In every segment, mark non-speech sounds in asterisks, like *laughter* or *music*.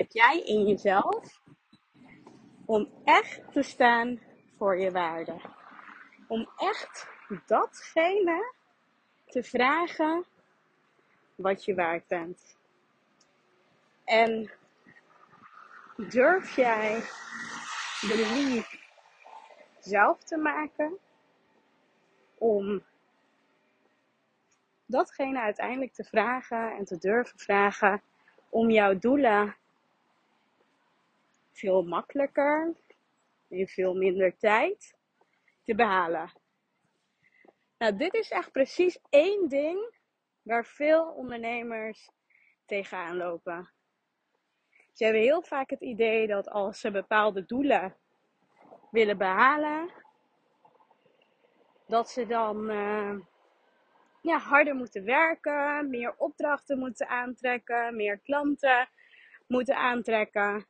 heb jij in jezelf om echt te staan voor je waarde? Om echt datgene te vragen wat je waard bent. En durf jij de lief zelf te maken om datgene uiteindelijk te vragen en te durven vragen om jouw doelen veel makkelijker, in veel minder tijd te behalen. Nou, dit is echt precies één ding waar veel ondernemers tegenaan lopen. Ze hebben heel vaak het idee dat als ze bepaalde doelen willen behalen, dat ze dan uh, ja, harder moeten werken, meer opdrachten moeten aantrekken, meer klanten moeten aantrekken.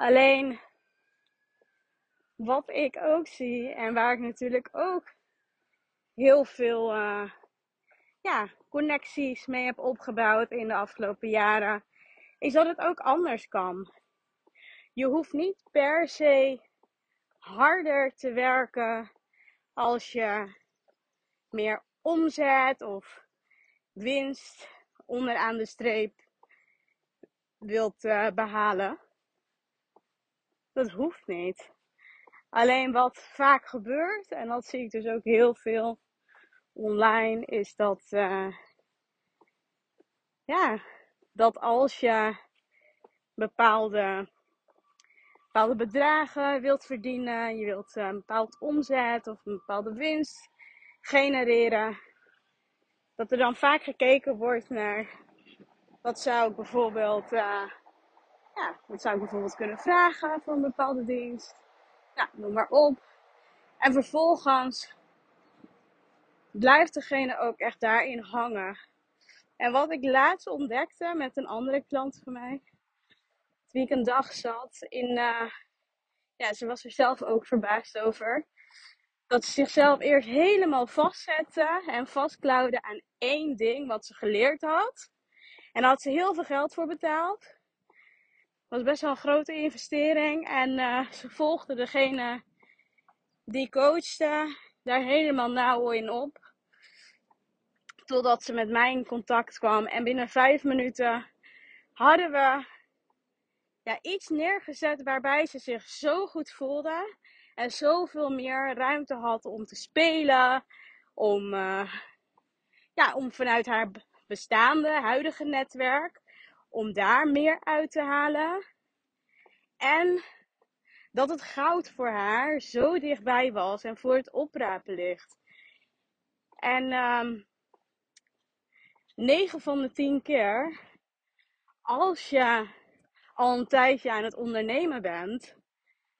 Alleen wat ik ook zie en waar ik natuurlijk ook heel veel uh, ja, connecties mee heb opgebouwd in de afgelopen jaren, is dat het ook anders kan. Je hoeft niet per se harder te werken als je meer omzet of winst onderaan de streep wilt uh, behalen. Dat hoeft niet. Alleen wat vaak gebeurt, en dat zie ik dus ook heel veel online, is dat, uh, ja, dat als je bepaalde, bepaalde bedragen wilt verdienen, je wilt een bepaald omzet of een bepaalde winst genereren, dat er dan vaak gekeken wordt naar wat zou ik bijvoorbeeld, uh, ja, wat zou ik bijvoorbeeld kunnen vragen voor een bepaalde dienst. Nou, noem maar op. En vervolgens blijft degene ook echt daarin hangen. En wat ik laatst ontdekte met een andere klant van mij, wie ik een dag zat in, uh, ja, ze was er zelf ook verbaasd over. Dat ze zichzelf eerst helemaal vastzette en vastklauwde aan één ding wat ze geleerd had. En daar had ze heel veel geld voor betaald. Was best wel een grote investering. En uh, ze volgde degene die coachte daar helemaal nauw in op. Totdat ze met mij in contact kwam. En binnen vijf minuten hadden we ja, iets neergezet waarbij ze zich zo goed voelde. En zoveel meer ruimte had om te spelen. Om, uh, ja, om vanuit haar bestaande, huidige netwerk. Om daar meer uit te halen. En dat het goud voor haar zo dichtbij was en voor het oprapen ligt. En um, 9 van de 10 keer, als je al een tijdje aan het ondernemen bent,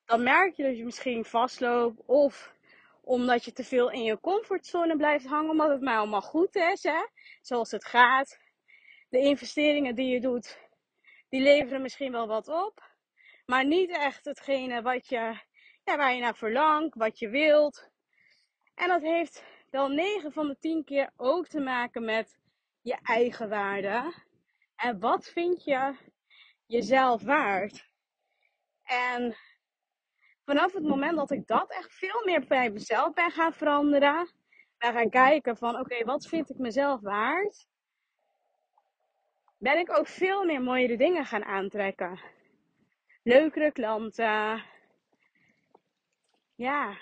dan merk je dat je misschien vastloopt of omdat je te veel in je comfortzone blijft hangen, omdat het maar allemaal goed is, hè? zoals het gaat. De investeringen die je doet, die leveren misschien wel wat op, maar niet echt hetgene wat je, ja, waar je naar verlangt, wat je wilt. En dat heeft wel 9 van de 10 keer ook te maken met je eigen waarde. En wat vind je jezelf waard? En vanaf het moment dat ik dat echt veel meer bij mezelf ben gaan veranderen, ben gaan kijken van oké, wat vind ik mezelf waard? Ben ik ook veel meer mooiere dingen gaan aantrekken. Leukere klanten. Ja,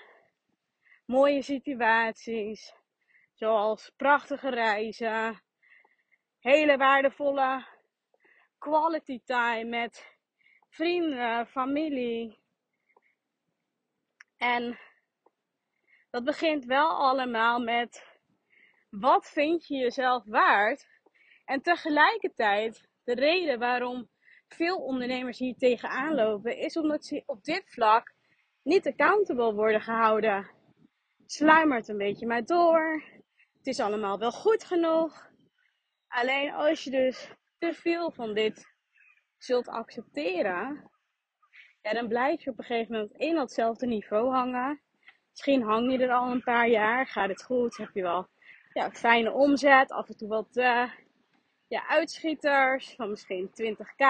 mooie situaties. Zoals prachtige reizen. Hele waardevolle quality time met vrienden, familie. En dat begint wel allemaal met wat vind je jezelf waard? En tegelijkertijd de reden waarom veel ondernemers hier tegenaan lopen, is omdat ze op dit vlak niet accountable worden gehouden. Sluimert een beetje maar door. Het is allemaal wel goed genoeg. Alleen als je dus te veel van dit zult accepteren, dan blijf je op een gegeven moment in datzelfde niveau hangen. Misschien hang je er al een paar jaar, gaat het goed, heb je wel ja, fijne omzet, af en toe wat uh, ja, uitschieters van misschien 20k,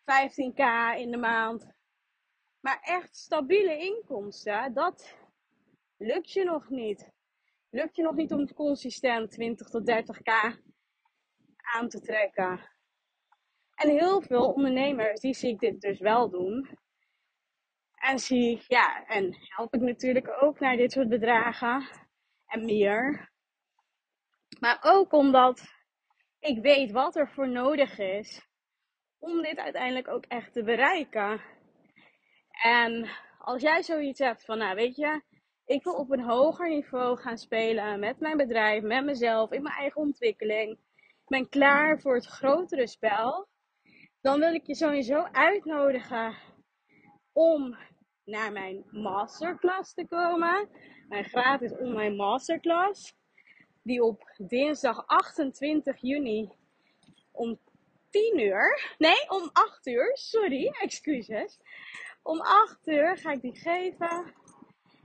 15k in de maand. Maar echt stabiele inkomsten, dat lukt je nog niet. Lukt je nog niet om consistent 20 tot 30k aan te trekken. En heel veel ondernemers, die zie ik dit dus wel doen. En zie, ja, en help ik natuurlijk ook naar dit soort bedragen en meer. Maar ook omdat ik weet wat er voor nodig is om dit uiteindelijk ook echt te bereiken. En als jij zoiets hebt van, nou weet je, ik wil op een hoger niveau gaan spelen met mijn bedrijf, met mezelf, in mijn eigen ontwikkeling. Ik ben klaar voor het grotere spel. Dan wil ik je sowieso uitnodigen om naar mijn masterclass te komen. Mijn gratis online masterclass. Die op dinsdag 28 juni om 10 uur. Nee, om 8 uur. Sorry, *laughs* excuses. Om 8 uur ga ik die geven.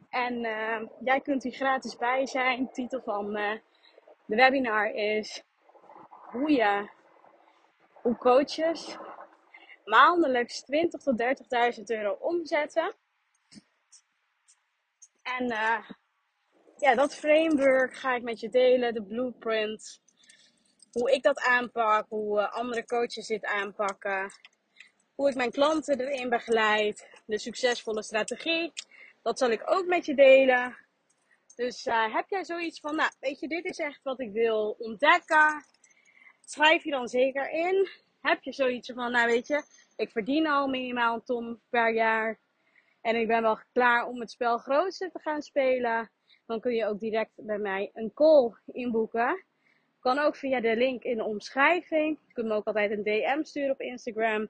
En uh, jij kunt hier gratis bij zijn. Titel van uh, de webinar is hoe je, hoe coaches maandelijks 20 tot 30.000 euro omzetten. En uh, ja, dat framework ga ik met je delen, de blueprint. Hoe ik dat aanpak, hoe andere coaches dit aanpakken. Hoe ik mijn klanten erin begeleid, de succesvolle strategie. Dat zal ik ook met je delen. Dus uh, heb jij zoiets van, nou, weet je, dit is echt wat ik wil ontdekken. Schrijf je dan zeker in. Heb je zoiets van, nou weet je, ik verdien al minimaal een ton per jaar. En ik ben wel klaar om het spel grootste te gaan spelen. Dan kun je ook direct bij mij een call inboeken. Kan ook via de link in de omschrijving. Je kunt me ook altijd een DM sturen op Instagram.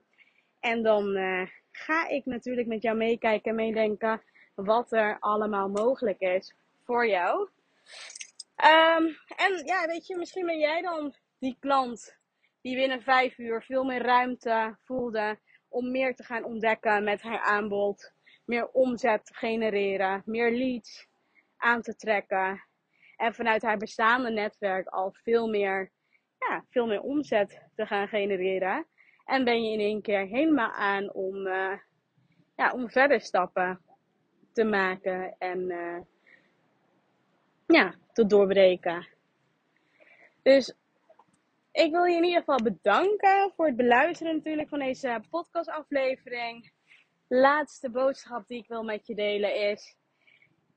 En dan uh, ga ik natuurlijk met jou meekijken en meedenken wat er allemaal mogelijk is voor jou. Um, en ja, weet je, misschien ben jij dan die klant die binnen vijf uur veel meer ruimte voelde om meer te gaan ontdekken met haar aanbod, meer omzet te genereren, meer leads aan te trekken en vanuit haar bestaande netwerk al veel meer, ja, veel meer omzet te gaan genereren. En ben je in één keer helemaal aan om, uh, ja, om verder stappen te maken en uh, ja, te doorbreken. Dus ik wil je in ieder geval bedanken voor het beluisteren natuurlijk van deze podcastaflevering. Laatste boodschap die ik wil met je delen is: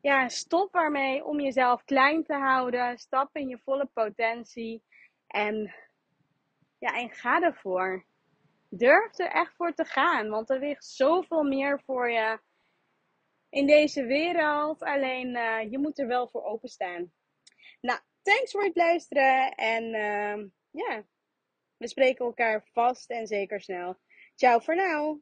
ja, stop ermee om jezelf klein te houden. Stap in je volle potentie en ja, en ga ervoor. Durf er echt voor te gaan, want er ligt zoveel meer voor je in deze wereld. Alleen uh, je moet er wel voor openstaan. Nou, thanks voor het luisteren en uh, ja, we spreken elkaar vast en zeker snel. Ciao voor nu.